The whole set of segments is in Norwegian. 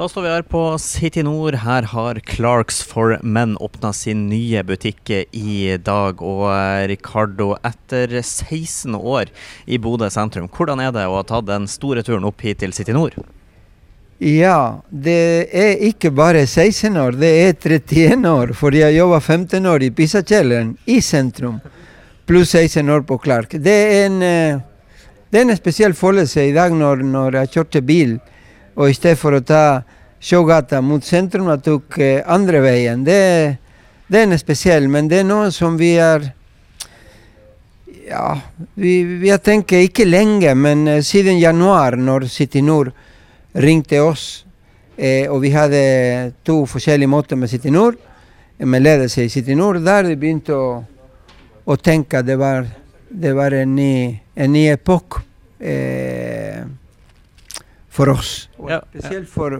Da står vi her på City Nord. Her har Clarks for Men åpna sin nye butikk i dag. Og eh, Ricardo, etter 16 år i Bodø sentrum, hvordan er det å ha tatt den store turen opp hit til City Nord? Ja, det er ikke bare 16 år, det er 31 år. For jeg jobba 15 år i Pisakjelleren i sentrum, pluss 16 år på Clark. Det er en, eh, det er en spesiell følelse i dag når, når jeg kjørte bil, og i stedet for å ta Sjågata mot sentrum, jeg tok eh, andre veien. Det, den er spesiell, men det er noe som vi er ja, vi, vi har tenkt ikke lenge, men eh, siden januar, når City Nord ringte oss, eh, og vi hadde to forskjellige måter med City Nord, med ledelse i City Nord, der de begynte å, å tenke at det var, det var en, ny, en ny epok eh, for oss. Og spesielt for,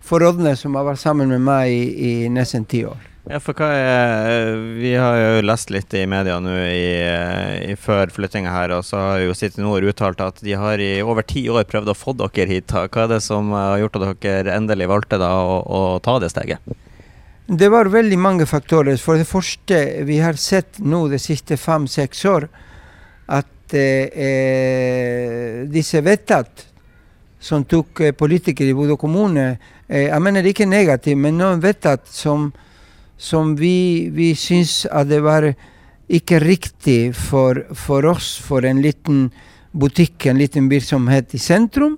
for Rodne, som har vært sammen med meg i, i nesten ti år. Ja, for hva er Vi har jo lest litt i media nå i, i før flyttinga her, og så har jo City Nord uttalt at de har i over ti år prøvd å få dere hit. Hva er det som har gjort at dere endelig valgte da å, å ta det steget? Det var veldig mange faktorer. For det første, vi har sett nå de siste fem-seks år at eh, eh, disse vedtak som tok eh, politikere i Bodø kommune eh, Jeg mener ikke negativt, men noen vedtak som, som vi, vi syns at det var ikke riktig for, for oss, for en liten butikk, en liten virksomhet i sentrum.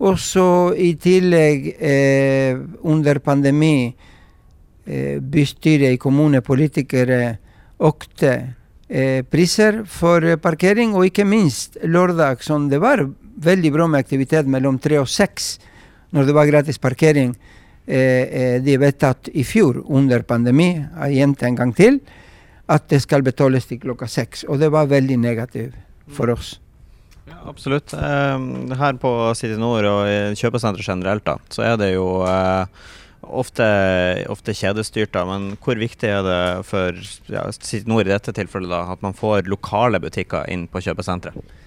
Og så i tillegg, eh, under pandemi, eh, bystyret i kommune, politikere økte eh, priser for eh, parkering, og ikke minst lørdag, som det var veldig bra med aktivitet mellom tre og seks, når det var gratis parkering. Eh, eh, de vedtatt i fjor, under pandemi, jeg gjentar en gang til, at det skal betales til klokka seks. Og det var veldig negativt for oss. Ja, absolutt. Eh, her på City Nord og i kjøpesenteret generelt, da, så er det jo eh, ofte, ofte kjedestyrt, da. Men hvor viktig er det for ja, City Nord i dette tilfellet da, at man får lokale butikker inn på kjøpesenteret?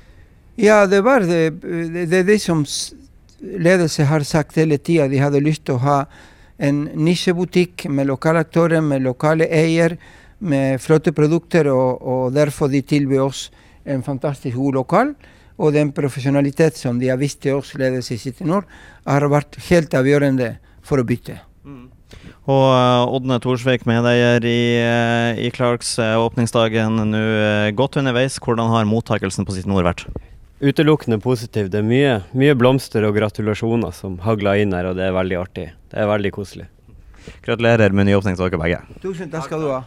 Ja, det var det. Det er det som ledelse har sagt hele tida. De hadde lyst til å ha en nisjebutikk med lokale aktører, med lokale eier, med flotte produkter, og, og derfor de tilbød oss en fantastisk god lokal. Og den profesjonalitet som de har vist til oss, ledelse i City Nord, har vært helt avgjørende for å bytte. Og eh, Ådne Thorsvik, medeier i, eh, i Clarks eh, åpningsdagen nå godt underveis. Hvordan har mottakelsen på Sitt Nord vært? Utelukkende positiv. Det er mye, mye blomster og gratulasjoner som hagler inn her, og det er veldig artig. Det er veldig koselig. Gratulerer med nyåpning til dere begge. Tusen takk skal du ha.